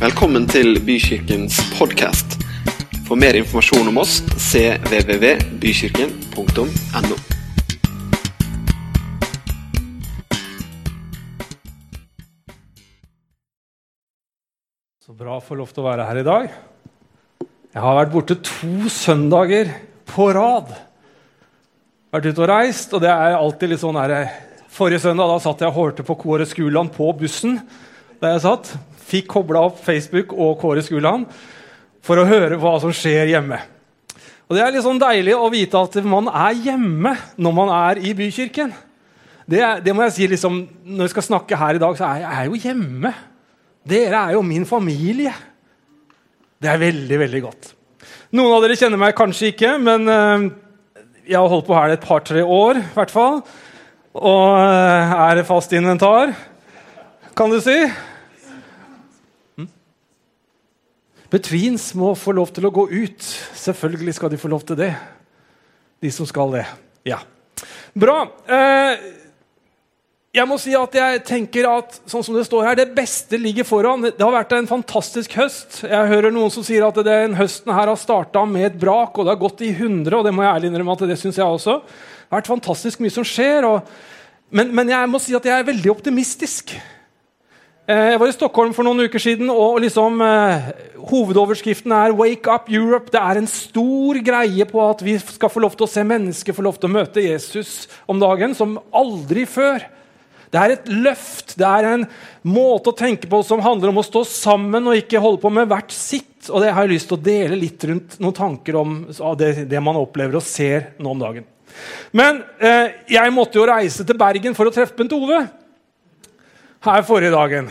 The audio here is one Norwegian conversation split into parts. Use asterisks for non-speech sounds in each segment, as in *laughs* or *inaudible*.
Velkommen til Bykirkens podkast. For mer informasjon om oss cvvvbykirken.no. Så bra å få lov til å være her i dag. Jeg har vært borte to søndager på rad. Vært ute og reist, og det er alltid litt sånn her Forrige søndag da satt jeg og hørte på Kåre Skuland på bussen. der jeg satt. Fikk kobla opp Facebook og Kåre Skuland for å høre hva som skjer hjemme. Og Det er litt sånn deilig å vite at man er hjemme når man er i bykirken. Det, det må jeg si liksom, Når vi skal snakke her i dag, så er jeg, jeg er jo hjemme. Dere er jo min familie. Det er veldig, veldig godt. Noen av dere kjenner meg kanskje ikke, men eh, jeg har holdt på her et par-tre år i hvert fall. Og eh, er fast inventar, kan du si. Betwins må få lov til å gå ut. Selvfølgelig skal de få lov til det. De som skal det. Ja. Bra. Eh, jeg må si at jeg tenker at sånn som det står her, det beste ligger foran. Det har vært en fantastisk høst. Jeg hører noen som sier at den høsten her har starta med et brak, og det har gått i 100. og Det må jeg ærlig innrømme at det synes jeg også. Det har vært fantastisk mye som skjer. Og, men, men jeg må si at jeg er veldig optimistisk. Eh, Jeg var i Stockholm for noen uker siden, og liksom, eh, hovedoverskriften er 'Wake up Europe'. Det er en stor greie på at vi skal få lov til å se mennesker få lov til å møte Jesus om dagen som aldri før. Det er et løft, det er en måte å tenke på som handler om å stå sammen og ikke holde på med hvert sitt. Og det har jeg lyst til å dele litt rundt noen tanker om det, det man opplever og ser nå om dagen. Men eh, jeg måtte jo reise til Bergen for å treffe Bent Ove her forrige dagen.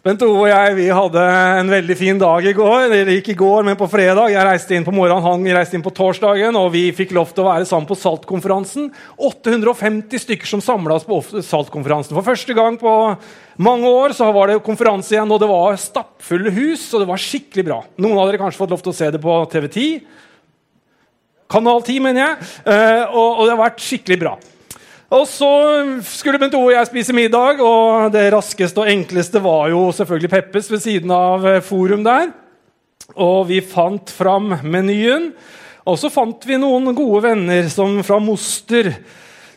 Bent Ove og jeg vi hadde en veldig fin dag i går. Det gikk i går, men på fredag. Jeg reiste inn på morgenen, han reiste inn på torsdagen, og vi fikk lov til å være sammen på Saltkonferansen. 850 stykker som samla oss på Saltkonferansen. For første gang på mange år så var det konferanse igjen, og det var stappfulle hus, og det var skikkelig bra. Noen av dere kanskje fått lov til å se det på TV10. Kanal 10, mener jeg. Eh, og, det har vært skikkelig bra. Og så skulle Bent Ove og jeg spise middag, og det raskeste og enkleste var jo selvfølgelig Peppes ved siden av eh, Forum der. Og vi fant fram menyen. Og så fant vi noen gode venner som, fra Moster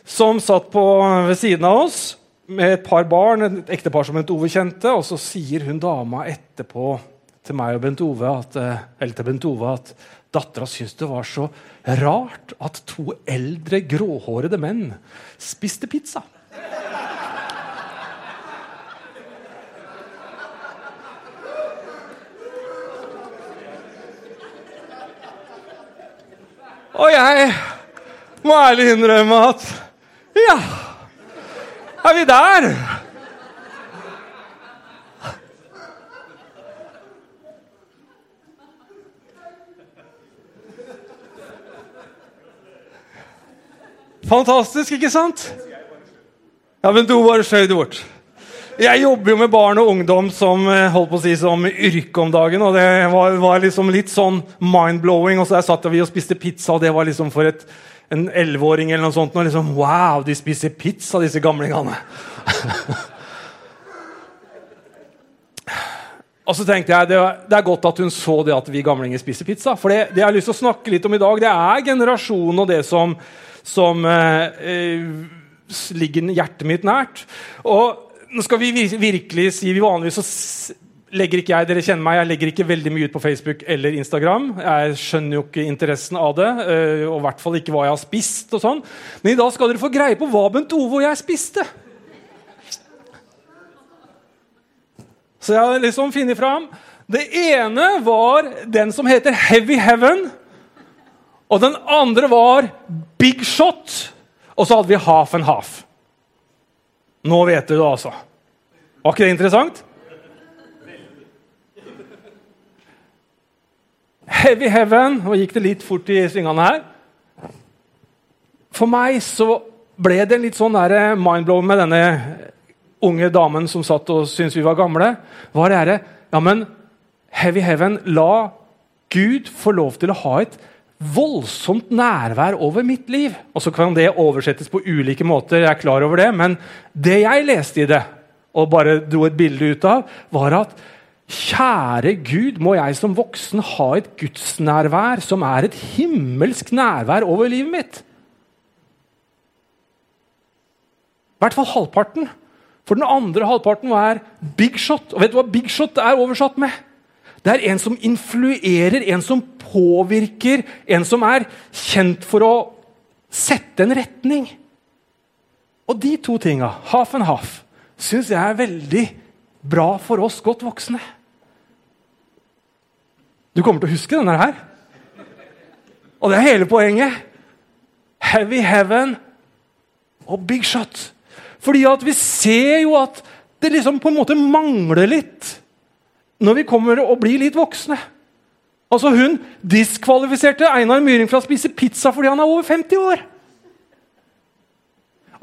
som satt på, ved siden av oss med et par barn, et ektepar som Bent Ove kjente. Og så sier hun dama etterpå til meg og Bent Ove at, eh, eller til Bent Ove at dattera syntes det var så rart at to eldre, gråhårede menn spiste pizza. Og jeg må ærlig innrømme at Ja, er vi der? Fantastisk, ikke sant? Ja, men du bare skjøv det bort. Jeg jobber jo med barn og ungdom som eh, holdt på å si som yrke om dagen. og Det var, var liksom litt sånn mind-blowing. og så Der satt vi og spiste pizza, og det var liksom for et, en elleveåring eller noe sånt. Og liksom, wow, de spiser pizza, disse gamlingene. *laughs* og så tenkte jeg det, det er godt at hun så det at vi gamlinger spiser pizza. For det, det jeg har lyst til å snakke litt om i dag, det er generasjonen og det som som eh, eh, ligger hjertet mitt nært. Og nå skal vi virkelig si vi Vanligvis så legger ikke jeg dere kjenner meg, jeg legger ikke veldig mye ut på Facebook eller Instagram. Jeg skjønner jo ikke interessen av det, eh, og i hvert fall ikke hva jeg har spist. og sånn. Men i dag skal dere få greie på hva Bent Ove og jeg spiste. Så jeg har liksom funnet fram. Det ene var den som heter Heavy Heaven. Og den andre var Big Shot. Og så hadde vi Half and Half. Nå vet du det, altså. Var ikke det interessant? Heavy Heaven. Nå gikk det litt fort i svingene her. For meg så ble det en litt sånn mind-blowing med denne unge damen som satt og syntes vi var gamle. Var det herre Ja, men Heavy Heaven, la Gud få lov til å ha et voldsomt nærvær over mitt liv. Og så kan det oversettes på ulike måter, jeg er klar over det, men det jeg leste i det, og bare dro et bilde ut av, var at Kjære Gud, må jeg som voksen ha et gudsnærvær som er et himmelsk nærvær over livet mitt. I hvert fall halvparten. For den andre halvparten var big shot. Og vet du hva big shot er oversatt med? Det er en som influerer, en som påvirker, en som er kjent for å sette en retning. Og de to tinga, half and half, syns jeg er veldig bra for oss godt voksne. Du kommer til å huske denne her. Og det er hele poenget. Heavy heaven og big shot. Fordi at vi ser jo at det liksom på en måte mangler litt når vi kommer og blir litt voksne. Altså Hun diskvalifiserte Einar Myhring fra å spise pizza fordi han er over 50 år.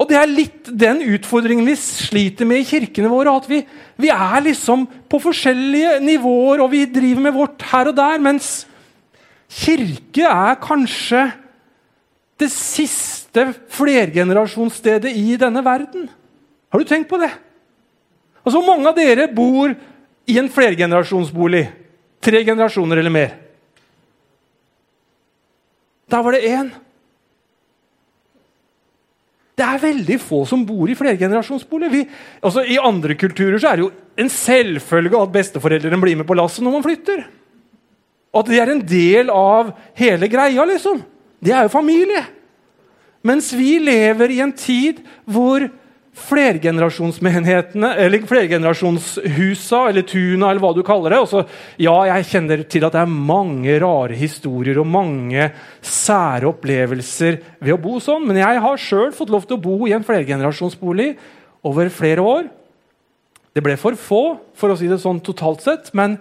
Og Det er litt den utfordringen vi sliter med i kirkene våre. At vi, vi, er liksom på forskjellige nivåer, og vi driver med vårt her og der. Mens kirke er kanskje det siste flergenerasjonsstedet i denne verden. Har du tenkt på det? Altså, Mange av dere bor i en flergenerasjonsbolig. Tre generasjoner eller mer. Da var det én. Det er veldig få som bor i flergenerasjonsbolig. Altså, I andre kulturer så er det jo en selvfølge at besteforeldrene blir med på lasset når man flytter. At de er en del av hele greia, liksom. Det er jo familie. Mens vi lever i en tid hvor flergenerasjonsmenighetene, eller flergenerasjonshusa, eller tuna, eller hva du kaller det. Også, ja, jeg kjenner til at det er mange rare historier og mange sære opplevelser ved å bo sånn, men jeg har sjøl fått lov til å bo i en flergenerasjonsbolig over flere år. Det ble for få, for å si det sånn totalt sett, men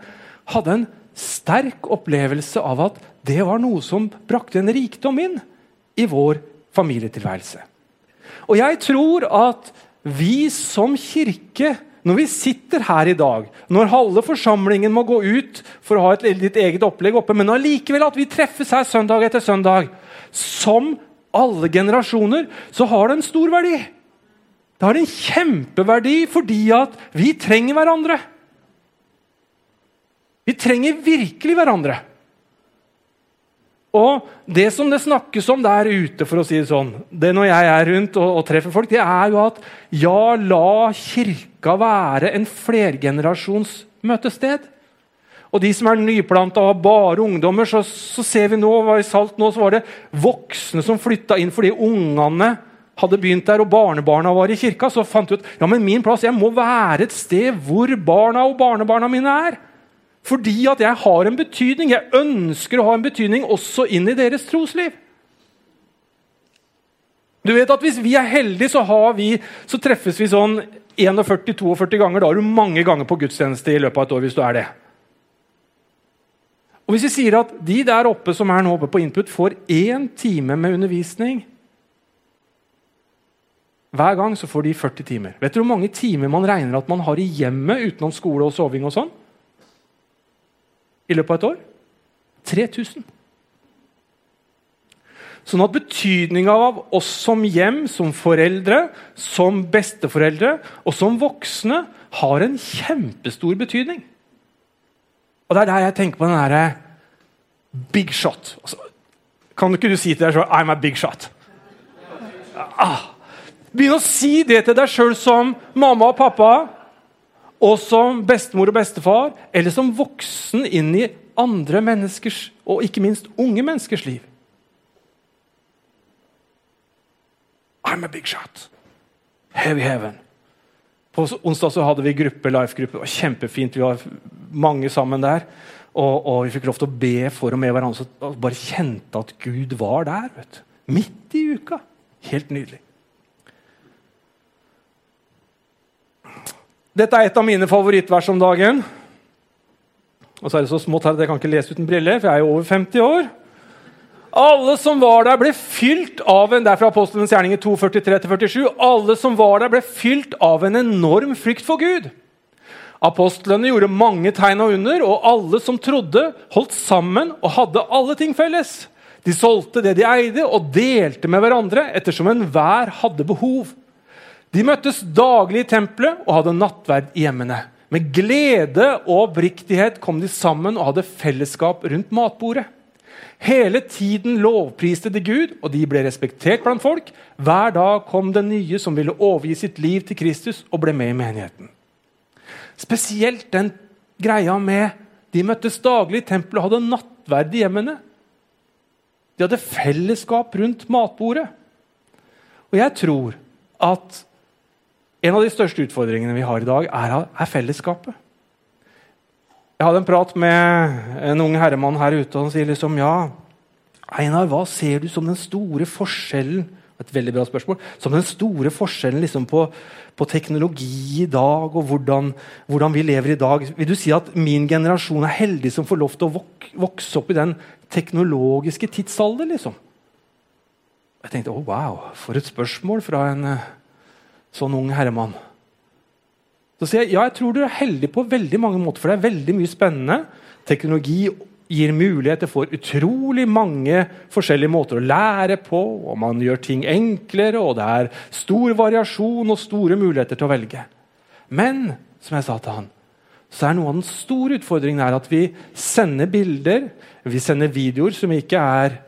hadde en sterk opplevelse av at det var noe som brakte en rikdom inn i vår familietilværelse. Og jeg tror at vi som kirke, når vi sitter her i dag, når halve forsamlingen må gå ut for å ha et litt eget opplegg oppe, men allikevel at vi treffes her søndag etter søndag, som alle generasjoner, så har det en stor verdi. Det har en kjempeverdi fordi at vi trenger hverandre. Vi trenger virkelig hverandre. Og det som det snakkes om der ute, for å si det sånn, det når jeg er rundt og, og, treffer folk, det er jo at ja, la kirka være en flergenerasjons møtested. Og de som er nyplanta og har bare ungdommer, så, så, ser vi nå var i Salt nå, så var det voksne som flytta inn fordi ungene hadde begynt der, og barnebarna var i kirka. Så fant de ut ja, men min plass jeg må være et sted hvor barna og barnebarna mine er. Fordi at jeg har en betydning. Jeg ønsker å ha en betydning også inn i deres trosliv. Du vet at Hvis vi er heldige, så, vi, så treffes vi sånn 41-42 ganger. Da er du mange ganger på gudstjeneste i løpet av et år. hvis du er det. Og Hvis vi sier at de der oppe som er nå oppe på input, får én time med undervisning Hver gang så får de 40 timer. Vet du hvor mange timer man regner at man har i hjemmet utenom skole og soving? og sånn? I løpet av et år? 3000. Sånn at betydninga av oss som hjem, som foreldre, som besteforeldre og som voksne har en kjempestor betydning. Og Det er der jeg tenker på den derre big shot. Kan kan ikke du si til deg sjøl 'I'm a big shot'? Ah, Begynn å si det til deg sjøl som mamma og pappa og som bestemor og bestefar, eller som voksen inn i andre menneskers, og ikke minst unge menneskers liv. I'm a big shot. Heavy heaven. På onsdag så hadde vi gruppe, life-gruppe. Det var kjempefint. Vi var mange sammen der. Og, og, vi fikk lov til å be for og med hverandre. Og bare kjente at Gud var der. vet du. Midt i uka. Helt nydelig. Dette er et av mine favorittvers om dagen. Og så er det så smått her at jeg kan ikke lese uten briller, for jeg er jo over 50 år. Alle som var der, ble fylt av en det er fra Apostelens gjerninger 2.43-47, alle som var der, ble fylt av en enorm frykt for Gud. Apostlene gjorde mange tegn og under, og alle som trodde, holdt sammen og hadde alle ting felles. De solgte det de eide, og delte med hverandre ettersom enhver hadde behov. De møttes daglig i tempelet og hadde nattverd i hjemmene. Med glede og oppriktighet kom de sammen og hadde fellesskap rundt matbordet. Hele tiden lovpriste de Gud, og de ble respektert blant folk. Hver dag kom det nye som ville overgi sitt liv til Kristus og ble med i menigheten. Spesielt den greia med de møttes daglig i tempelet og hadde nattverd i hjemmene. De hadde fellesskap rundt matbordet. Og jeg tror at en av de største utfordringene vi har i dag, er, er fellesskapet. Jeg hadde en prat med en ung herremann her ute, og han sier liksom Ja, Einar, hva ser du som den store forskjellen et veldig bra spørsmål, som den store forskjellen liksom på, på, teknologi i dag, og hvordan, hvordan, vi lever i dag. Vil du si at min generasjon er heldig som får lov til å vok vokse opp i den teknologiske tidsalder? liksom? Jeg tenkte oh, wow, for et spørsmål fra en uh, sånn ung herremann. Så sier jeg ja, jeg tror du er heldig på veldig mange måter, for det er veldig mye spennende. Teknologi gir muligheter for utrolig mange forskjellige måter å lære på. og Man gjør ting enklere, og det er stor variasjon og store muligheter til å velge. Men som jeg sa til han, så er noe av den store utfordringen at vi sender bilder, vi sender videoer som ikke er,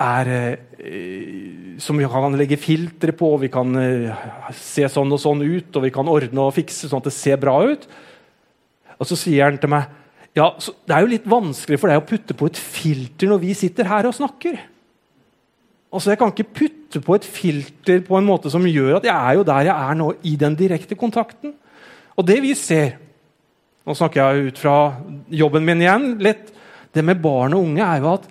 er eh, som vi kan legge filtre på, vi kan uh, se sånn og sånn ut, og vi kan ordne og fikse sånn at det ser bra ut. Og så sier han til meg ja, Det er jo litt vanskelig for deg å putte på et filter når vi sitter her og snakker. Altså, Jeg kan ikke putte på et filter på en måte som gjør at jeg er jo der jeg er nå, i den direkte kontakten. Og det vi ser Nå snakker jeg ut fra jobben min igjen. Lett, det med barn og unge er jo at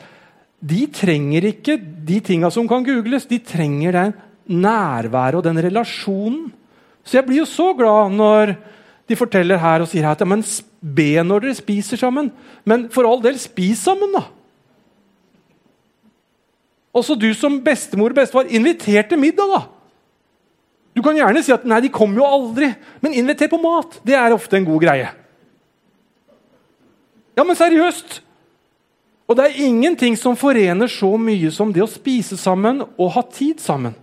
de trenger ikke de tinga som kan googles. De trenger den nærværet og den relasjonen. Så jeg blir jo så glad når de forteller her og sier at ja, men be når dere spiser sammen. Men for all del, spis sammen, da! Også du som bestemor og bestefar, inviter til middag, da! Du kan gjerne si at nei, de kommer jo aldri, men inviter på mat. Det er ofte en god greie. Ja, men seriøst! Og det er ingenting som forener så mye som det å spise sammen og ha tid sammen.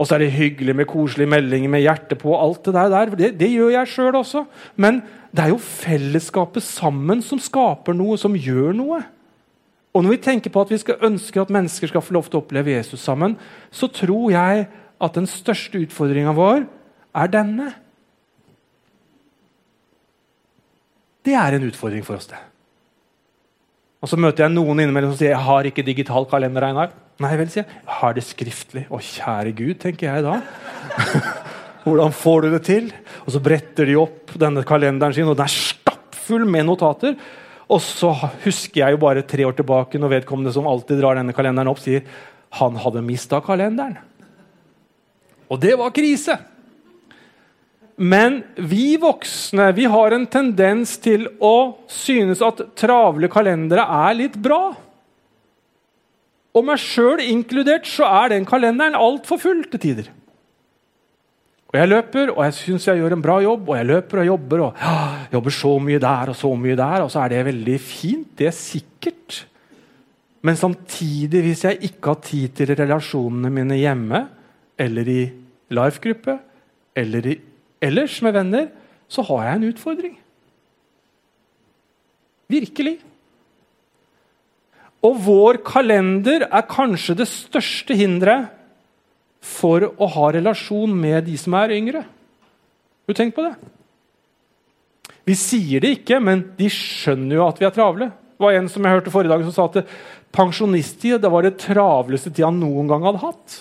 Og så er det hyggelig med koselige meldinger med hjerte på. alt Det der. Det, det gjør jeg sjøl også. Men det er jo fellesskapet sammen som skaper noe, som gjør noe. Og når vi tenker på at vi skal ønske at mennesker skal få lov til å oppleve Jesus sammen, så tror jeg at den største utfordringa vår er denne. Det er en utfordring for oss, det. Og Så møter jeg noen innimellom som sier jeg har ikke digital kalender. Einar. Nei vel, sier jeg. Jeg har det skriftlig. Å, kjære Gud, tenker jeg da. *laughs* Hvordan får du det til? Og Så bretter de opp denne kalenderen sin, og den er stappfull med notater. Og så husker jeg jo bare tre år tilbake når vedkommende som alltid drar denne kalenderen opp, sier han hadde mista kalenderen. Og det var krise. Men vi voksne vi har en tendens til å synes at travle kalendere er litt bra. Og meg sjøl inkludert så er den kalenderen altfor full til tider. Og Jeg løper, og jeg syns jeg gjør en bra jobb, og jeg løper og jobber. og ja, Jobber så mye der og så mye der, og så er det veldig fint. Det er sikkert. Men samtidig, hvis jeg ikke har tid til relasjonene mine hjemme, eller i life-gruppe, eller i ellers med venner, så har jeg en utfordring. Virkelig. Og vår kalender er kanskje det største hinderet for å ha relasjon med de som er yngre. Du tenk på det. Vi sier det ikke, men de skjønner jo at vi er travle. Det var En som jeg hørte forrige dag som sa at pensjonisttid var det travleste tida han noen gang hadde hatt.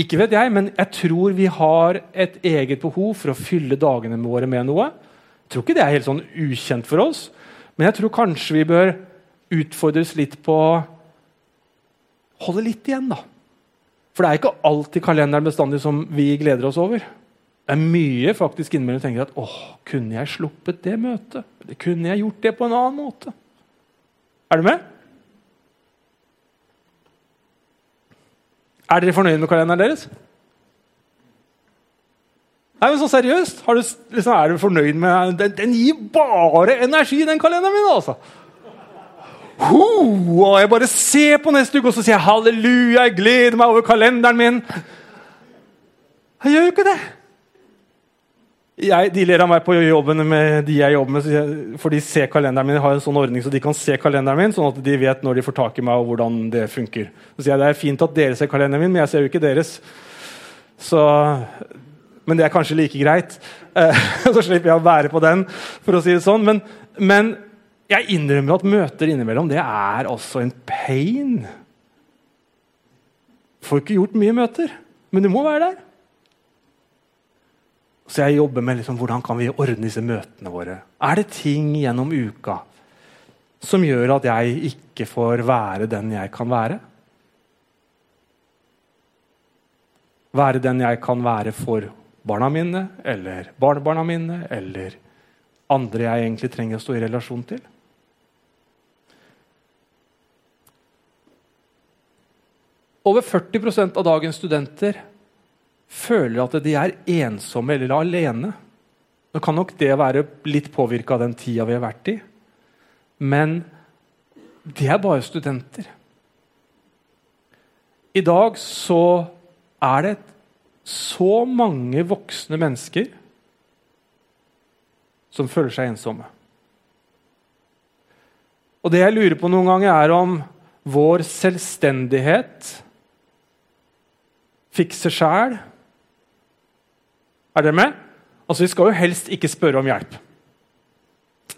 Ikke vet jeg, men jeg tror vi har et eget behov for å fylle dagene våre med noe. Jeg tror ikke det er helt sånn ukjent for oss, men jeg tror kanskje vi bør utfordres litt på å holde litt igjen. da. For det er ikke alltid kalenderen bestandig som vi gleder oss over. Det er mye faktisk innimellom tenker at åh, kunne jeg sluppet det møtet? Eller kunne jeg gjort det på en annen måte? Er du med? Er dere fornøyd med kalenderen deres? Nei, men så seriøst, du, liksom, Er du fornøyd med den, den gir bare energi, den kalenderen min! altså. Ho, og jeg bare ser på neste uke og så sier jeg, halleluja, jeg gleder meg over kalenderen min. Jeg gjør jo ikke det! Jeg, de ler av meg på jobben med de jeg jobber med, for de ser kalenderen min. Jeg har en sånn ordning så de kan se kalenderen min, sånn at de vet når de får tak i meg og hvordan det funker. Så sier jeg det er fint at dere ser kalenderen min, men jeg ser jo ikke deres. Så, men det er kanskje like greit. Eh, *laughs* så slipper jeg å være på den, for å si det sånn. Men, men jeg innrømmer at møter innimellom det er også en pain. Får ikke gjort mye møter, men du må være der. Så jeg jobber med liksom, hvordan kan vi ordne disse møtene våre. Er det ting gjennom uka som gjør at jeg ikke får være den jeg kan være? Være den jeg kan være for barna mine eller barnebarna mine eller andre jeg egentlig trenger å stå i relasjon til? Over 40% av dagens studenter føler at de er ensomme eller alene. Nå kan nok det være litt påvirka av den tida vi har vært i. Men de er bare studenter. I dag så er det så mange voksne mennesker som føler seg ensomme. Og det jeg lurer på noen ganger, er om vår selvstendighet fikser sjæl. Er dere med? Altså, Vi skal jo helst ikke spørre om hjelp.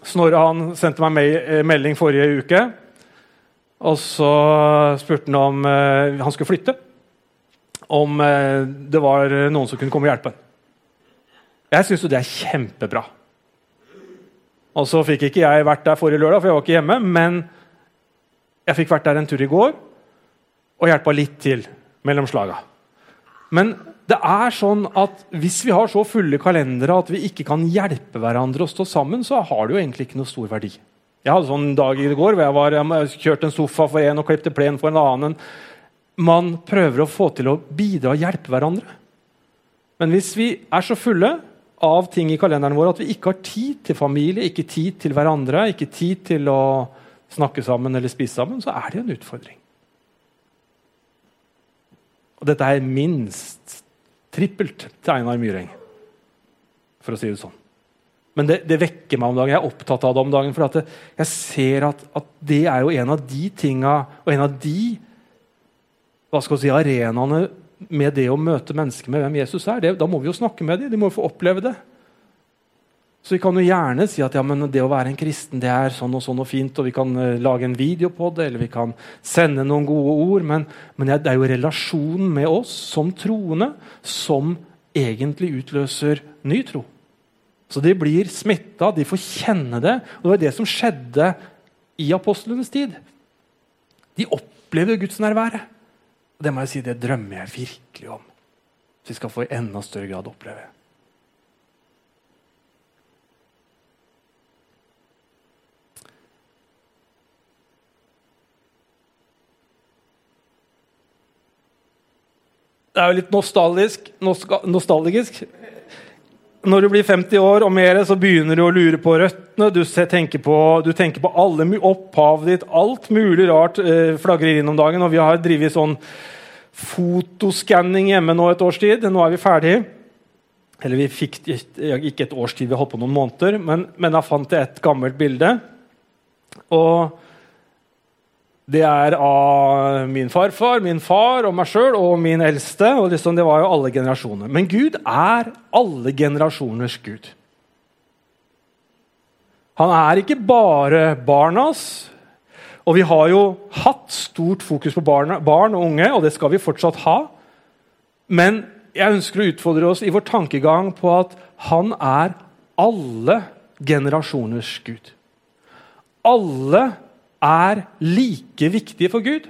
Snorre han sendte meg eh, melding forrige uke. Og så spurte han om eh, han skulle flytte. Om eh, det var noen som kunne komme og hjelpe. Jeg syns jo det er kjempebra. Og så fikk ikke jeg vært der forrige lørdag, for jeg var ikke hjemme. Men jeg fikk vært der en tur i går og hjelpa litt til mellom slaga. Men det er sånn at hvis vi har så fulle kalendere at vi ikke kan hjelpe hverandre å stå sammen, så har det jo egentlig ikke noe stor verdi. Jeg hadde sånn dag i går hvor jeg, var, jeg kjørte en sofa for en og klippte plen for en annen. Man prøver å få til å bidra og hjelpe hverandre. Men hvis vi er så fulle av ting i kalenderen vår at vi ikke har tid til familie, ikke tid til hverandre, ikke tid til å snakke sammen eller spise sammen, så er det en utfordring. Og dette er minst trippelt til Einar Myreng, for å si det sånn. Men det, det, vekker meg om dagen. Jeg er opptatt av det om dagen. For jeg ser at, at, det er jo en av de tinga og en av de hva skal si, arenaene med det å møte mennesker med hvem Jesus er. Det, da må vi jo snakke med dem. De må jo få oppleve det. Så vi kan jo gjerne si at ja, det å være en kristen det er sånn og sånn og fint, og vi kan uh, lage en video på det, eller vi kan sende noen gode ord, men, men det er jo relasjonen med oss som troende som egentlig utløser ny tro. Så de blir smitta, de får kjenne det. Og det var det som skjedde i apostlenes tid. De opplevde gudsnærværet. Det må jeg si, det drømmer jeg virkelig om. Så vi skal få i enda større grad oppleve. Det er jo litt nostalgisk. nostalgisk. Når du blir 50 år og mer, så begynner du å lure på røttene. Du tenker på, du tenker på alle opphavet ditt. Alt mulig rart eh, flagrer inn om dagen. Og vi har drevet sånn fotoskanning hjemme nå et års tid. Nå er vi ferdige. Eller vi fikk ikke et års tid, vi holdt på noen måneder. Men, men jeg fant et gammelt bilde. Og det er av min farfar, min far og meg sjøl og min eldste. og liksom, Det var jo alle generasjoner. Men Gud er alle generasjoners Gud. Han er ikke bare barnas. Og vi har jo hatt stort fokus på barn, barn og unge, og det skal vi fortsatt ha. Men jeg ønsker å utfordre oss i vår tankegang på at han er alle generasjoners Gud. Alle er like viktige for Gud.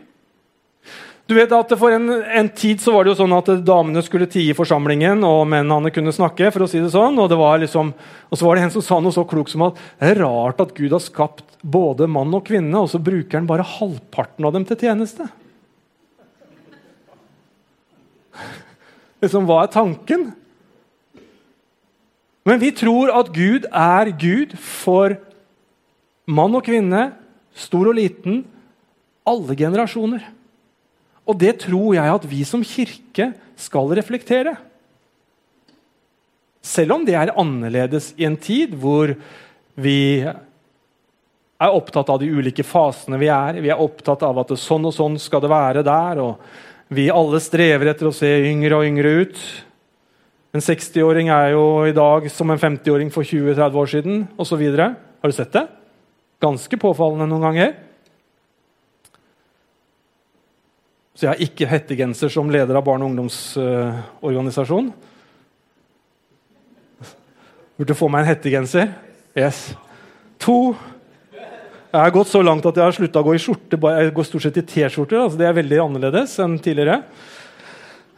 Du vet at For en, en, tid så var det jo sånn at damene skulle tie i forsamlingen, og mennene kunne snakke. for å si det sånn, Og, det var liksom, og så var det en som sa noe så klokt som at det er rart at Gud har skapt både mann og kvinne, og så bruker han bare halvparten av dem til tjeneste. Liksom, Hva er tanken? Men vi tror at Gud er Gud for mann og kvinne stor og liten, alle generasjoner. Og det tror jeg at vi som kirke skal reflektere. Selv om det er annerledes i en tid hvor vi er opptatt av de ulike fasene vi er. Vi er opptatt av at sånn og sånn skal det være der. og Vi alle strever etter å se yngre og yngre ut. En 60-åring er jo i dag som en 50-åring for 20-30 år siden osv. Har du sett det? Ganske påfallende noen ganger. Så jeg har ikke hettegenser som leder av barne- og ungdomsorganisasjon. Burde få meg en hettegenser. Yes. To jeg har gått så langt at jeg har slutta å gå i skjorte. Jeg går stort sett i T-skjorter. Altså det er veldig annerledes enn tidligere.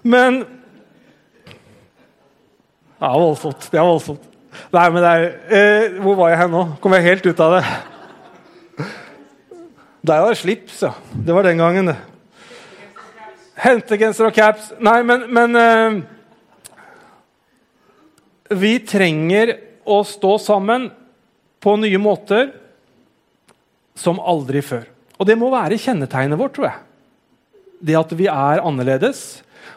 Men Ja, voldsomt. Det er voldsomt. Nei, men det er, eh, Hvor var jeg hen nå? Kom jeg helt ut av det? Der var det slips, ja. Det var den gangen, det. Hentegenser og caps. Nei, men, men uh, Vi trenger å stå sammen på nye måter som aldri før. Og det må være kjennetegnet vårt, tror jeg. Det at vi er annerledes,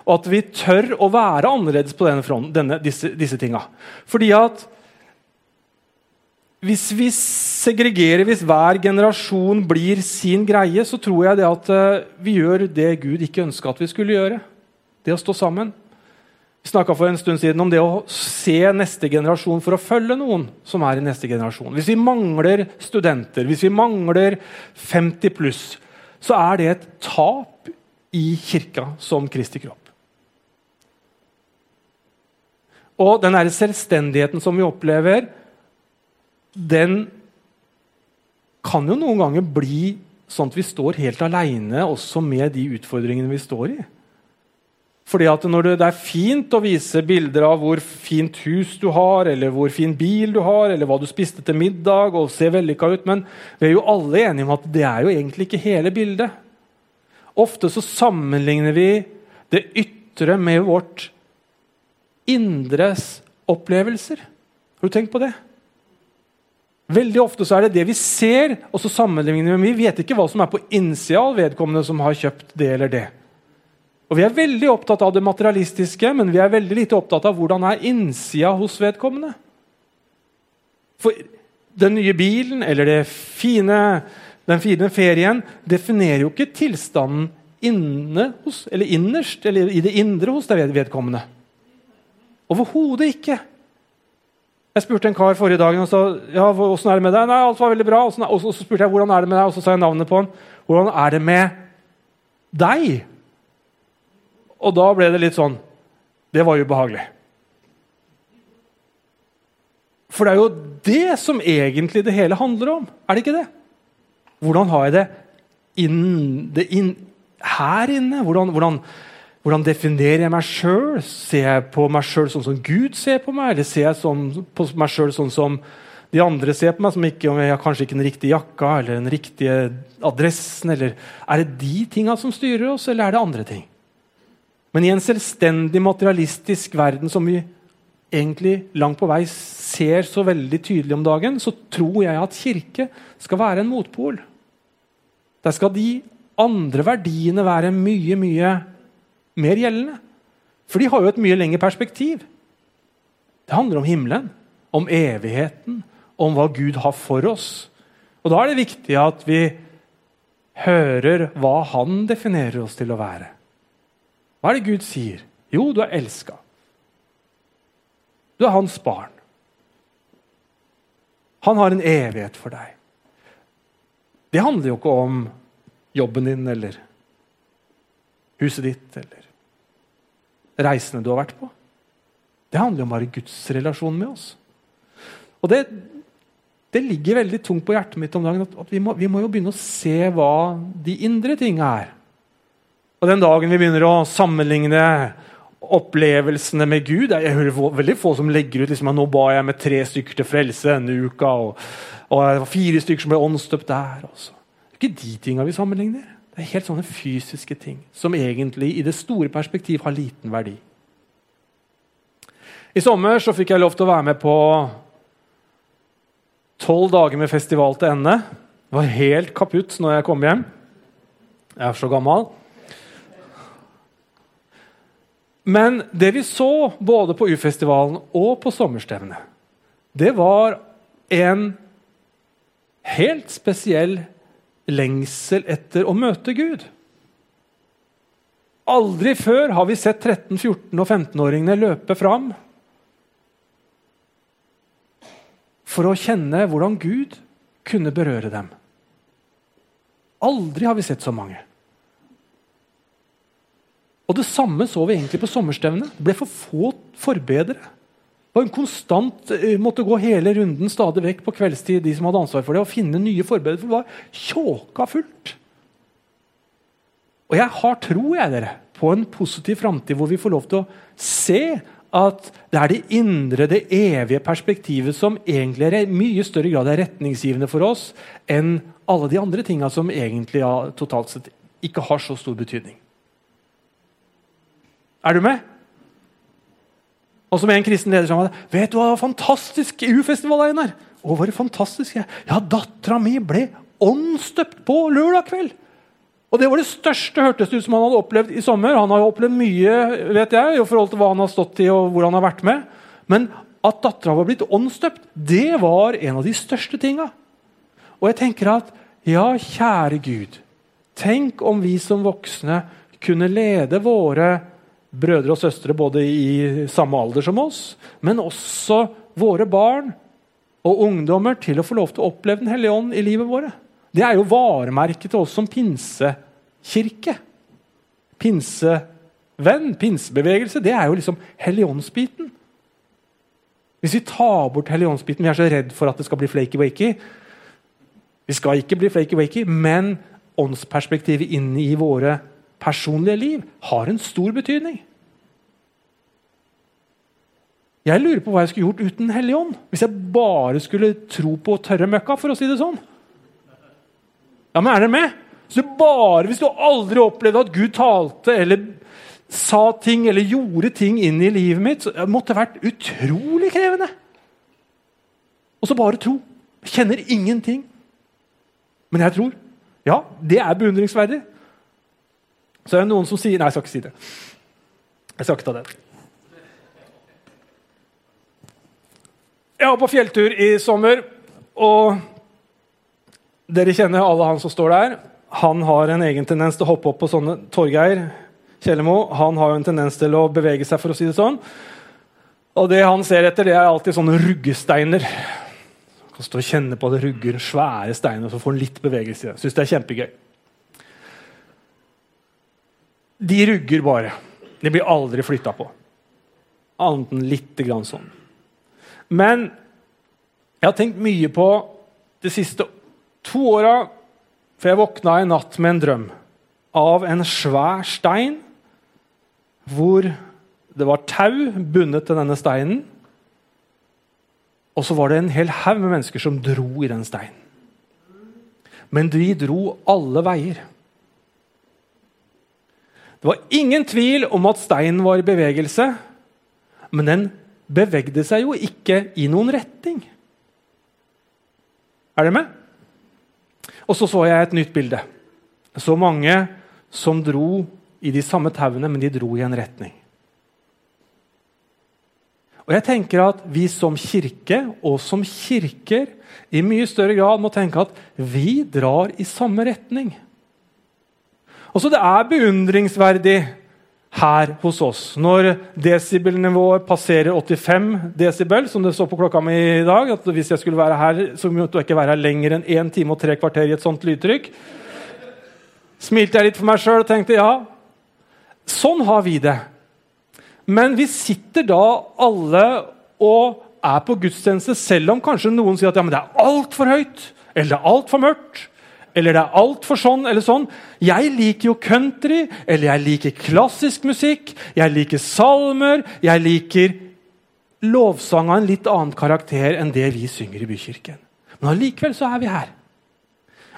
og at vi tør å være annerledes på denne fronten, denne, disse, disse tinga. Fordi at hvis vi segregerer, hvis hver generasjon blir sin greie, så tror jeg det at uh, vi gjør det Gud ikke ønska at vi skulle gjøre. Det å stå sammen. Vi snakka for en stund siden om det å se neste generasjon for å følge noen som er i neste generasjon. Hvis vi mangler studenter, hvis vi mangler 50 pluss, så er det et tap i kirka som Kristi kropp. Og den der selvstendigheten som vi opplever, den kan jo noen ganger bli sånn at vi står helt aleine også med de utfordringene vi står i. Fordi at når det, er fint å vise bilder av hvor fint hus du har, eller hvor fin bil du har, eller hva du spiste til middag, og ser vellykka ut, men vi er jo alle enige om at det er jo egentlig ikke hele bildet. Ofte så sammenligner vi det ytre med vårt indres opplevelser. Har du tenkt på det? Veldig ofte så er det det vi ser, og så sammenligner vi. Vi vet ikke hva som er på innsida av vedkommende som har kjøpt det eller det. Og Vi er veldig opptatt av det materialistiske, men vi er veldig lite opptatt av hvordan er innsida hos vedkommende. For den nye bilen eller fine, den fine ferien definerer jo ikke tilstanden inne hos, eller innerst eller i det indre hos det vedkommende. Overhodet ikke. Jeg spurte en kar forrige dagen og sa ja, hvordan er det med deg. Nei, alt var veldig bra. Og så spurte jeg hvordan er det med deg, og så sa jeg navnet på han. Hvordan er det med deg? Og da ble det litt sånn Det var ubehagelig. For det er jo det som egentlig det hele handler om. Er det ikke det? Hvordan har jeg det, inn, det inn, her inne? Hvordan, hvordan, hvordan, definerer jeg meg sjøl? Ser jeg på meg sjøl sånn som Gud ser på meg? Eller ser jeg sånn, på meg sjøl sånn som de andre ser på meg, som ikke, om jeg har kanskje ikke den riktige jakka eller den riktige adressen? Eller er det de tinga som styrer oss, eller er det andre ting? Men i en selvstendig materialistisk verden som vi egentlig langt på vei ser så veldig tydelig om dagen, så tror jeg at kirke skal være en motpol. Der skal de andre verdiene være mye, mye mer gjeldende. For de har jo et mye lengre perspektiv. Det handler om himmelen, om evigheten, om hva Gud har for oss. Og Da er det viktig at vi hører hva Han definerer oss til å være. Hva er det Gud sier? Jo, du er elska. Du er hans barn. Han har en evighet for deg. Det handler jo ikke om jobben din eller huset ditt eller reisene du har vært på. Det handler om bare Guds relasjon med oss. Og det, det ligger veldig tungt på hjertet mitt om dagen at, vi, må, vi må jo begynne å se hva de indre tinga er. Og den dagen vi begynner å sammenligne opplevelsene med Gud Jeg hører veldig få som legger ut liksom, nå ba jeg med tre stykker til frelse denne uka. Og, og fire stykker som ble åndsdøpt der. Også. Det er ikke de tinga vi sammenligner. Det er helt sånne fysiske ting som egentlig i det store perspektiv har liten verdi. I sommer så fikk jeg lov til å være med på tolv dager med festival til ende. Det var helt kaputt når jeg kom hjem. Jeg er så gammel. Men det vi så både på U-festivalen og på sommerstevnet, det var en helt spesiell lengsel etter å møte Gud. Aldri før har vi sett 13-, 14- og 15-åringene løpe fram for å kjenne hvordan Gud kunne berøre dem. Aldri har vi sett så mange. Og Det samme så vi egentlig på sommerstevnet. Det ble for få forbedere. En konstant eh, måtte gå hele runden stadig vekk på kveldstid de som hadde ansvar for det, og finne nye forberedelser, for det var tjåka fullt. Og jeg har tro jeg dere, på en positiv framtid hvor vi får lov til å se at det er det indre, det evige perspektivet som egentlig er i mye større grad er retningsgivende for oss enn alle de andre tinga som egentlig ja, totalt sett ikke har så stor betydning. Er du med? Og som en kristen leder sa Vet du hva fantastisk U-festival, Einar? Å, var det fantastisk? Ja, dattera mi ble åndsdøpt på lørdag kveld! Og Det var det største hørtes ut som han hadde opplevd i sommer. Han har jo opplevd mye vet jeg, i forhold til hva han har stått i og hvor han har vært med. Men at dattera var blitt åndsdøpt, det var en av de største tinga. Og jeg tenker at ja, kjære Gud, tenk om vi som voksne kunne lede våre brødre og søstre både i samme alder som oss, men også våre barn og ungdommer til å få lov til å oppleve Den hellige ånd i livet våre. Det er jo varemerket til oss som pinsekirke. Pinsevenn, pinsebevegelse, det er jo liksom helligåndsbiten. Hvis vi tar bort helligåndsbiten Vi er så redd for at det skal bli flaky-wakey. Vi skal ikke bli flaky-wakey, men åndsperspektivet inn i våre personlige liv har en stor betydning. Jeg lurer på hva jeg skulle gjort uten Hellig Ånd. Hvis jeg bare skulle tro på tørre møkka, for å si det sånn. Ja, men er dere med? Så bare Hvis du aldri opplevde at Gud talte eller sa ting eller gjorde ting inn i livet mitt, så måtte det vært utrolig krevende. Og så bare tro. Jeg kjenner ingenting. Men jeg tror. Ja, det er beundringsverdig. Så er det noen som sier Nei, jeg skal ikke si det. Jeg skal ikke ta det. Jeg var på fjelltur i sommer, og dere kjenner alle han som står der. Han har en egen tendens til å hoppe opp på sånne Torgeir Kjellemo. Han har jo en tendens til å bevege seg, for å si det sånn. Og det han ser etter, det er alltid sånne ruggesteiner. Han kan stå og kjenne på at det rugger svære steiner, og så får han litt bevegelse i det. Syns det er kjempegøy. De rugger bare. De blir aldri flytta på. Annet enn lite grann sånn. Men jeg har tenkt mye på de siste to åra, for jeg våkna i natt med en drøm av en svær stein hvor det var tau bundet til denne steinen. Og så var det en hel haug med mennesker som dro i den steinen. Men de dro alle veier. Det var ingen tvil om at steinen var i bevegelse, men den bevegde seg jo ikke i noen retning. Er dere med? Og så så jeg et nytt bilde. Så mange som dro i de samme tauene, men de dro i en retning. Og jeg tenker at Vi som kirke og som kirker i mye større grad må tenke at vi drar i samme retning. Og så Det er beundringsverdig her hos oss når desibelnivået passerer 85 desibel, som det så på klokka mi i dag. at Hvis jeg skulle være her, så måtte jeg ikke være her lenger enn 1 time og tre kvarter i et sånt lydtrykk. Smilte jeg litt for meg sjøl og tenkte ja, sånn har vi det. Men vi sitter da alle og er på gudstjeneste, selv om kanskje noen sier at ja, men det er altfor høyt eller er altfor mørkt eller det er altfor sånn eller sånn. Jeg liker jo country, eller jeg liker klassisk musikk, jeg liker salmer, jeg liker lovsang av en litt annen karakter enn det vi synger i bykirken. Men allikevel så er vi her.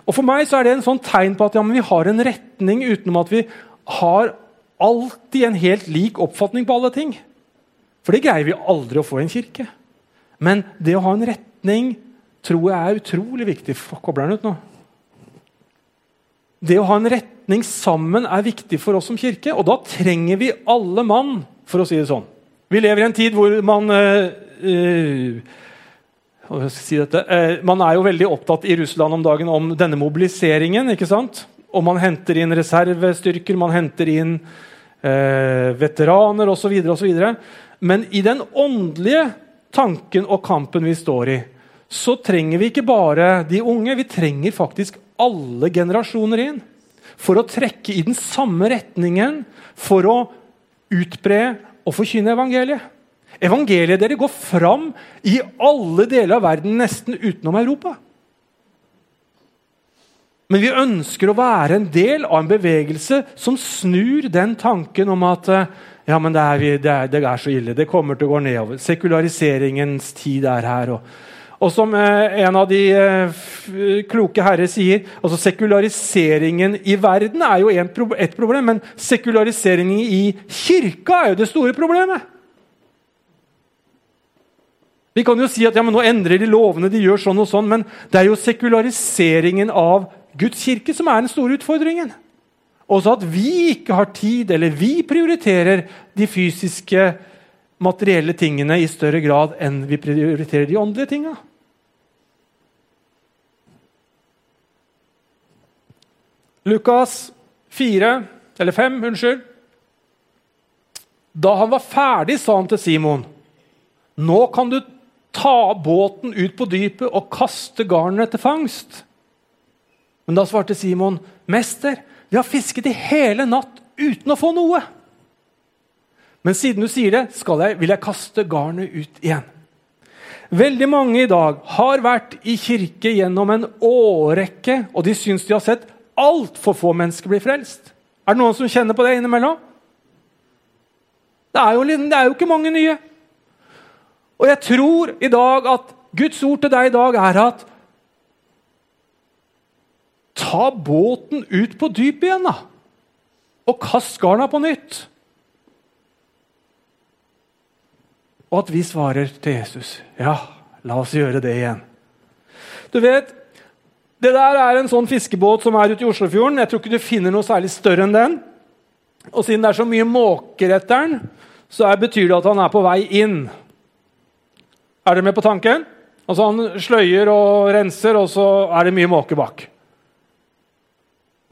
Og For meg så er det en sånn tegn på at ja, vi har en retning utenom at vi har alltid en helt lik oppfatning på alle ting. For det greier vi aldri å få i en kirke. Men det å ha en retning tror jeg er utrolig viktig. Kobler den ut nå? Det å ha en retning sammen er viktig for oss som kirke. Og da trenger vi alle mann for å si det sånn. Vi lever i en tid hvor man øh, eh, si eh, Man er jo veldig opptatt i Russland om dagen om denne mobiliseringen. ikke sant? Og man henter inn reservestyrker, man henter inn eh, veteraner osv. Men i den åndelige tanken og kampen vi står i, så trenger vi ikke bare de unge. Vi trenger faktisk alle generasjoner inn. For å trekke i den samme retningen, for å utbre og forkynne evangeliet. Evangeliet dere går fram i alle deler av verden, nesten utenom Europa. Men vi ønsker å være en del av en bevegelse som snur den tanken om at ja, men det er, det er, det er så ille, det kommer til å gå nedover. Sekulariseringens tid er her. og og som eh, en av de eh, kloke herrer sier, altså sekulariseringen i verden er jo ett et problem, men sekulariseringen i kirka er jo det store problemet. Vi kan jo si at ja, nå endrer de lovene, de gjør sånn og sånn, men det er jo sekulariseringen av Guds kirke som er den store utfordringen. Også at vi ikke har tid, eller vi prioriterer de fysiske, materielle tingene i større grad enn vi prioriterer de åndelige tingene. Lukas 4, eller 5, unnskyld. Da han var ferdig, sa han til Simon, 'Nå kan du ta båten ut på dypet og kaste garnet til fangst.' Men da svarte Simon, 'Mester, vi har fisket i hele natt uten å få noe.' Men siden du sier det, jeg, vil jeg kaste garnet ut igjen. Veldig mange i dag har vært i kirke gjennom en årrekke, og de syns de har sett altfor få mennesker blir frelst. Er det noen som kjenner på det innimellom? Det er, jo, det er jo ikke mange nye. Og jeg tror i dag at Guds ord til deg i dag er at Ta båten ut på dypet igjen, da! Og kast garna på nytt. Og at vi svarer til Jesus ja, la oss gjøre det igjen. Du vet, det der er en sånn fiskebåt som er ute i Oslofjorden. Jeg tror ikke du finner noe særlig større enn den. Og siden det er så mye måker etter den, så er, betyr det at han er på vei inn. Er dere med på tanken? Altså Han sløyer og renser, og så er det mye måker bak.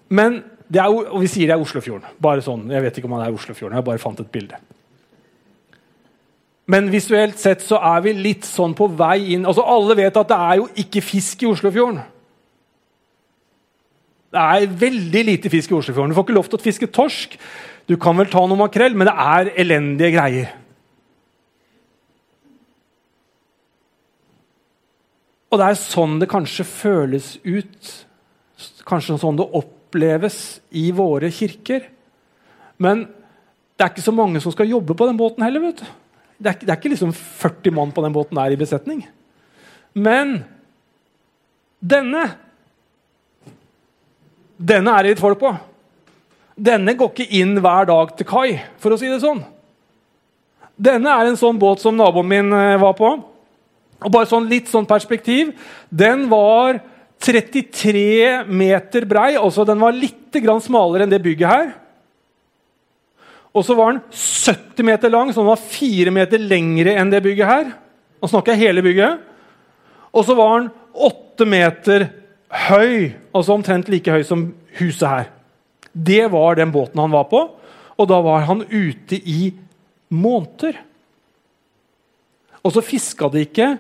Men det er, og vi sier det er Oslofjorden. Bare sånn, Jeg vet ikke om han er Oslofjorden. Jeg bare fant et bilde. Men visuelt sett så er vi litt sånn på vei inn. Altså Alle vet at det er jo ikke fisk i Oslofjorden. Det er veldig lite fisk i Oslofjorden. Du får ikke lov til å fiske torsk. Du kan vel ta noe makrell, men det er elendige greier. Og det er sånn det kanskje føles ut. Kanskje sånn det oppleves i våre kirker. Men det er ikke så mange som skal jobbe på den båten heller. vet du. Det er, det er ikke liksom 40 mann på den båten der i besetning. Men denne denne er det litt folk på. Denne går ikke inn hver dag til kai, for å si det sånn. Denne er en sånn båt som naboen min eh, var på. Og bare sånn litt sånn perspektiv. Den var 33 meter brei. altså Den var litt grann smalere enn det bygget her. Og så var den 70 meter lang, så den var 4 meter lengre enn det bygget her. Nå snakker jeg hele bygget. Og så var den 8 meter høy, altså omtrent like høy som huset her. Det var den båten han var på, og da var han ute i måneder. Og så fiska de ikke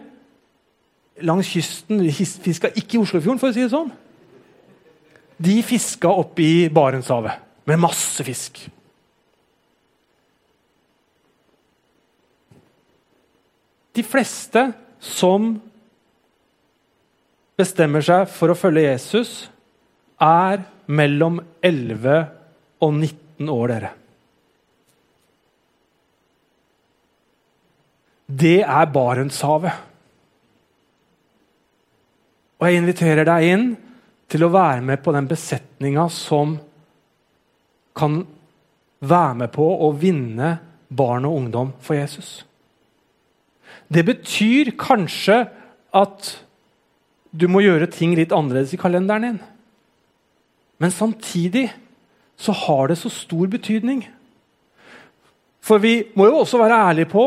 langs kysten, de fiska ikke i Oslofjorden, for å si det sånn. De fiska oppe i Barentshavet med masse fisk. De fleste som bestemmer seg for å følge Jesus, er mellom 11 og 19 år, dere. Det er Barentshavet. Og jeg inviterer deg inn til å være med på den besetninga som kan være med på å vinne barn og ungdom for Jesus. Det betyr kanskje at du må gjøre ting litt annerledes i kalenderen din. Men samtidig så har det så stor betydning. For vi må jo også være ærlige på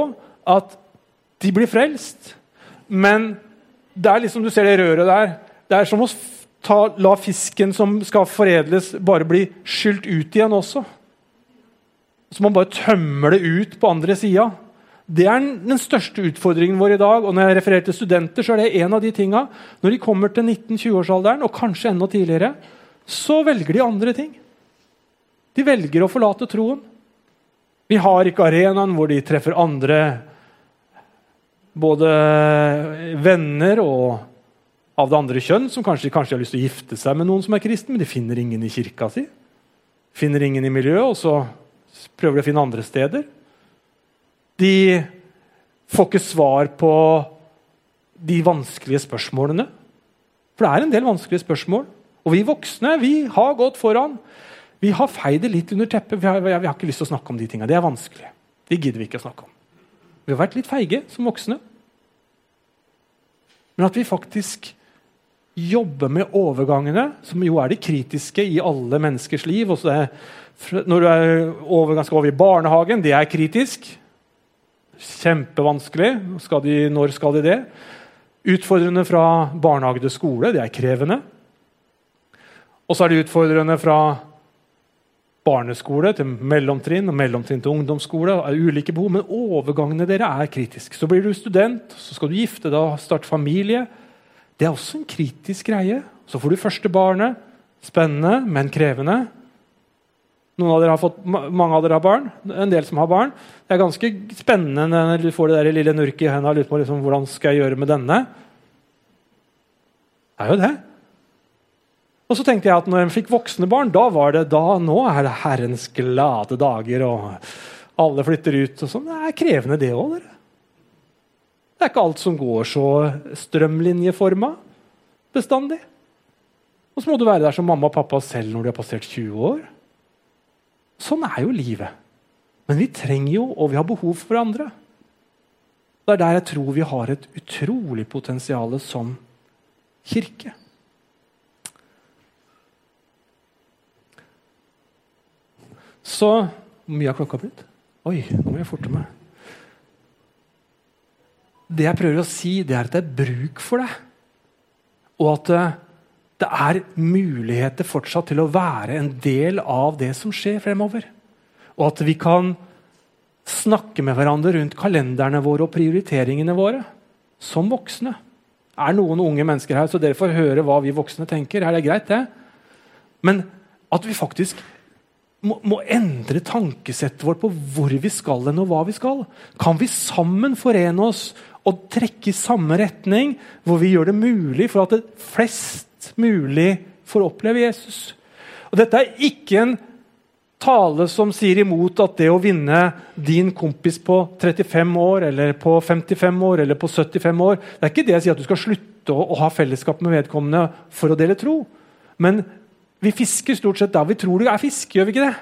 at de blir frelst. Men det er liksom du ser det røret der. Det er som å ta, la fisken som skal foredles, bare bli skylt ut igjen også. Så man bare tømmer det ut på andre sida. Det er den største utfordringen vår i dag. og Når jeg refererer til studenter, så er det en av de tinga. Når de kommer til 19-20-årsalderen, og kanskje enda tidligere, så velger de andre ting. De velger å forlate troen. Vi har ikke arenaen hvor de treffer andre både venner og av det andre kjønn, som kanskje, kanskje, har lyst til å gifte seg med noen som er kristen, men de finner ingen i kirka si. Finner ingen i miljøet, og så prøver de å finne andre steder. De får ikke svar på de vanskelige spørsmålene. For det er en del vanskelige spørsmål. Og vi voksne vi har gått foran. Vi har feid det litt under teppet. Vi har, vi har, ikke lyst til å snakke om de tingene. Det er vanskelig. Det gidder vi ikke å snakke om. Vi har vært litt feige som voksne. Men at vi faktisk jobber med overgangene, som jo er de kritiske i alle menneskers liv. Det, når du er over, skal over i barnehagen, det er kritisk. Kjempevanskelig. Skal de, når skal de det? Utfordrende fra barnehage til skole, det er krevende. Og så er det utfordrende fra barneskole til mellomtrinn og mellomtrinn til ungdomsskole. er ulike behov, Men overgangene dere er kritiske. Så blir du student, så skal du gifte deg og starte familie. Det er også en kritisk greie. Så får du første barnet. Spennende, men krevende. Noen av dere har fått, mange av dere har barn. En del som har barn. Det er ganske spennende når du får det der lille nurket i hendene og lurer på liksom, hvordan skal jeg gjøre med denne. Det er jo det. Og så tenkte jeg at når en fikk voksne barn, da var det da, nå er det Herrens glade dager, og alle flytter ut. og sånn. Det er krevende, det òg. Det er ikke alt som går så strømlinjeforma bestandig. Og så må du være der som mamma og pappa selv når de har passert 20 år. Sånn er jo livet. Men vi trenger jo, og vi har behov for andre. Det er der jeg tror vi har et utrolig potensial som kirke. Så Hvor mye har klokka blitt? Oi, nå må jeg forte meg. Det jeg prøver å si, det er at det er bruk for det. Og at eh, det er muligheter fortsatt til å være en del av det som skjer fremover. Og at vi kan snakke med hverandre rundt kalenderne våre og prioriteringene våre. Som voksne. Det er noen unge mennesker her, så dere får høre hva vi voksne tenker. Er det greit, det? Men at vi faktisk må, må, endre tankesettet vårt på hvor vi skal hen og hva vi skal. Kan vi sammen forene oss og trekke i samme retning, hvor vi gjør det mulig for at det flest mulig får oppleve Jesus? Og Dette er ikke en tale som sier imot at det å vinne din kompis på 35 år, eller på 55 år eller på 75 år Det er ikke det jeg sier at du skal slutte å, å ha fellesskap med vedkommende for å dele tro. Men vi fisker stort sett der vi tror det er fisk. gjør vi ikke det?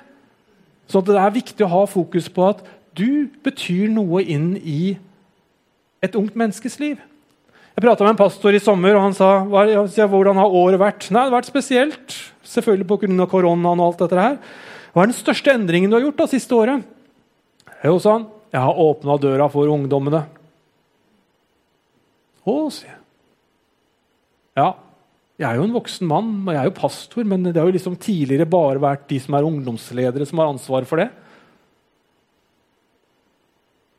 Så det er viktig å ha fokus på at du betyr noe inn i et ungt menneskes liv. Jeg prata med en pastor i sommer, og han sa hvordan har året vært. Nei, Det har vært spesielt. Selvfølgelig pga. koronaen og alt dette her. Hva er den største endringen du har gjort da siste året? Jo, sa han. Jeg har åpna døra for ungdommene. Å, sier jeg. Ja, jeg er jo en voksen mann, og jeg er jo pastor, men det har jo liksom tidligere bare vært de som er ungdomsledere, som har ansvaret for det.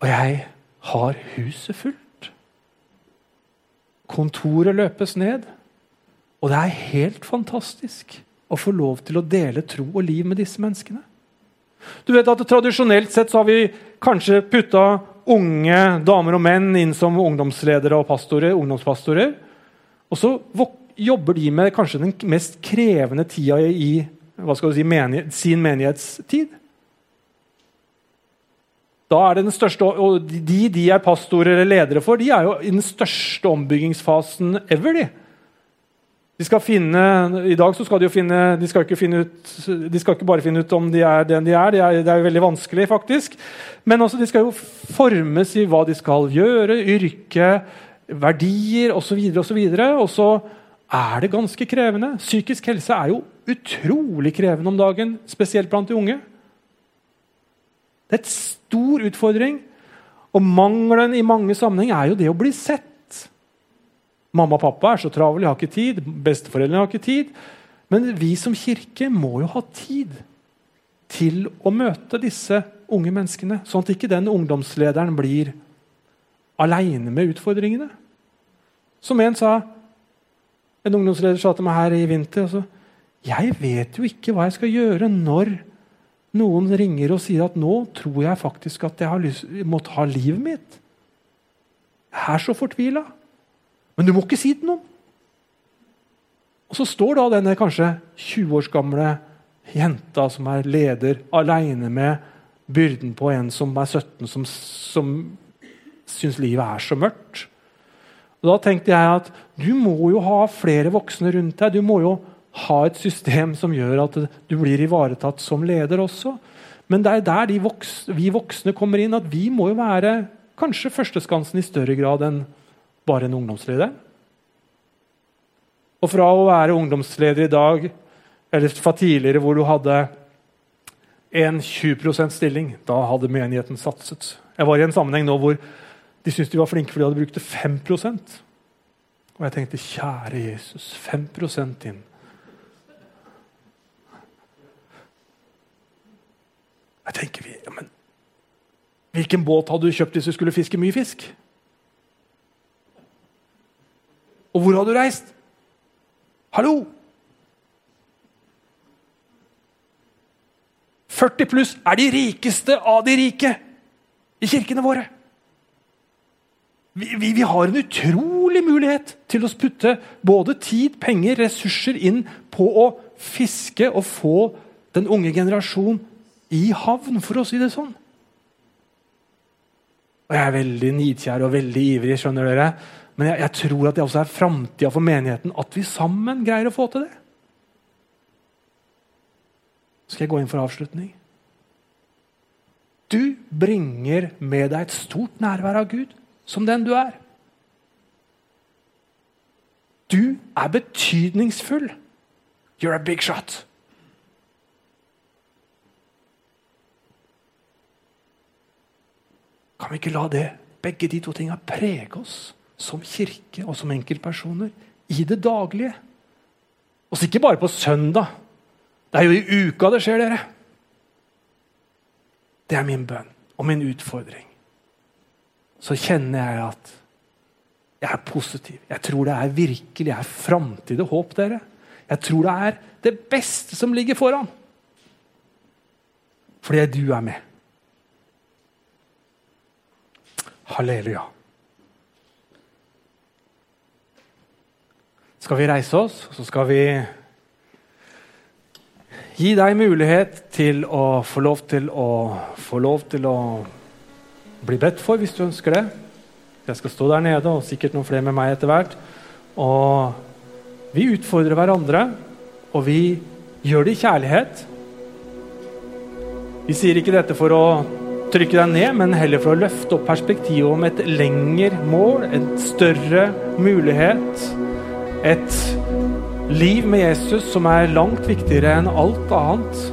Og jeg har huset fullt. Kontoret løpes ned. Og det er helt fantastisk å få lov til å dele tro og liv med disse menneskene. Du vet at Tradisjonelt sett så har vi kanskje putta unge damer og menn inn som ungdomsledere og pastorer, ungdomspastorer. Og så jobber de med kanskje den mest krevende tida i si, menighet, sin menighetstid. Da er det den største, og De de er pastorer eller ledere for, de er jo i den største ombyggingsfasen ever. de. De skal finne, I dag så skal de jo finne de skal, ikke finne ut, de skal ikke bare finne ut om de er den de er. Det er, det er veldig vanskelig, faktisk. Men også de skal jo formes i hva de skal gjøre, yrke, verdier osv. Og, så videre, og så er det ganske krevende. Psykisk helse er jo utrolig krevende om dagen, spesielt blant de unge. Det er et stor utfordring. Og mangelen i mange sammenheng er jo det å bli sett. Mamma og pappa er så travle, har ikke tid. Besteforeldrene har ikke tid. Men vi som kirke må jo ha tid til å møte disse unge menneskene, sånn at ikke den ungdomslederen blir aleine med utfordringene. Som en sa, en ungdomsleder sa til meg her i vinter altså, Jeg vet jo ikke hva jeg skal gjøre når noen ringer og sier at nå tror jeg faktisk at jeg har lyst, må ta livet mitt. Jeg er så fortvila. Men du må ikke si det til noen. Og så står da denne kanskje 20 års gamle jenta som er leder, aleine med byrden på en som er 17, som, som syns livet er så mørkt. Og Da tenkte jeg at du må jo ha flere voksne rundt deg. Du må jo ha et system som gjør at du blir ivaretatt som leder også. Men det er der voks, vi voksne kommer inn, at vi må jo være kanskje førsteskansen i større grad enn bare en ungdomsleder. Og fra å være ungdomsleder i dag, eller fra tidligere hvor du hadde en 20% stilling, da hadde menigheten satset. Jeg var i en sammenheng nå hvor de syntes de var flinke fordi de hadde brukt 5 Og jeg tenkte kjære Jesus, 5% inn. Jeg tenker, ja, men Hvilken båt hadde du kjøpt hvis du skulle fiske mye fisk? Og hvor hadde du reist? Hallo! 40 pluss er de rikeste av de rike i kirkene våre. Vi, vi, vi, har en utrolig mulighet til å putte både tid, penger, ressurser inn på å fiske og få den unge generasjon i havn, for å si det sånn. Og Jeg er veldig nidkjær og veldig ivrig, skjønner dere. men jeg, jeg tror at det også er framtida for menigheten at vi sammen greier å få til det. Skal jeg gå inn for avslutning? Du bringer med deg et stort nærvær av Gud som den du er. Du er betydningsfull. You're a big shot. Kan vi ikke la det, begge de to tingene prege oss som kirke og som enkeltpersoner i det daglige? Og så ikke bare på søndag. Det er jo i uka det skjer, dere. Det er min bønn og min utfordring så kjenner jeg at jeg er positiv. Jeg tror det er virkelig er framtid og håp, dere. Jeg tror det er det beste som ligger foran. Fordi du er med. Halleluja. Skal vi reise oss, så skal vi gi deg mulighet til å få lov til å få lov til å bli bedt for hvis du ønsker det. Jeg skal stå der nede, og sikkert noen flere med meg etter hvert. Og vi utfordrer hverandre, og vi gjør det i kjærlighet. Vi sier ikke dette for å trykke deg ned, men heller for å løfte opp perspektivet om et lengre mål, en større mulighet. Et liv med Jesus som er langt viktigere enn alt annet.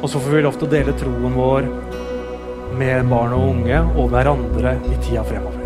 Og så får vi lov til å dele troen vår med barn og unge og hverandre i tida fremover.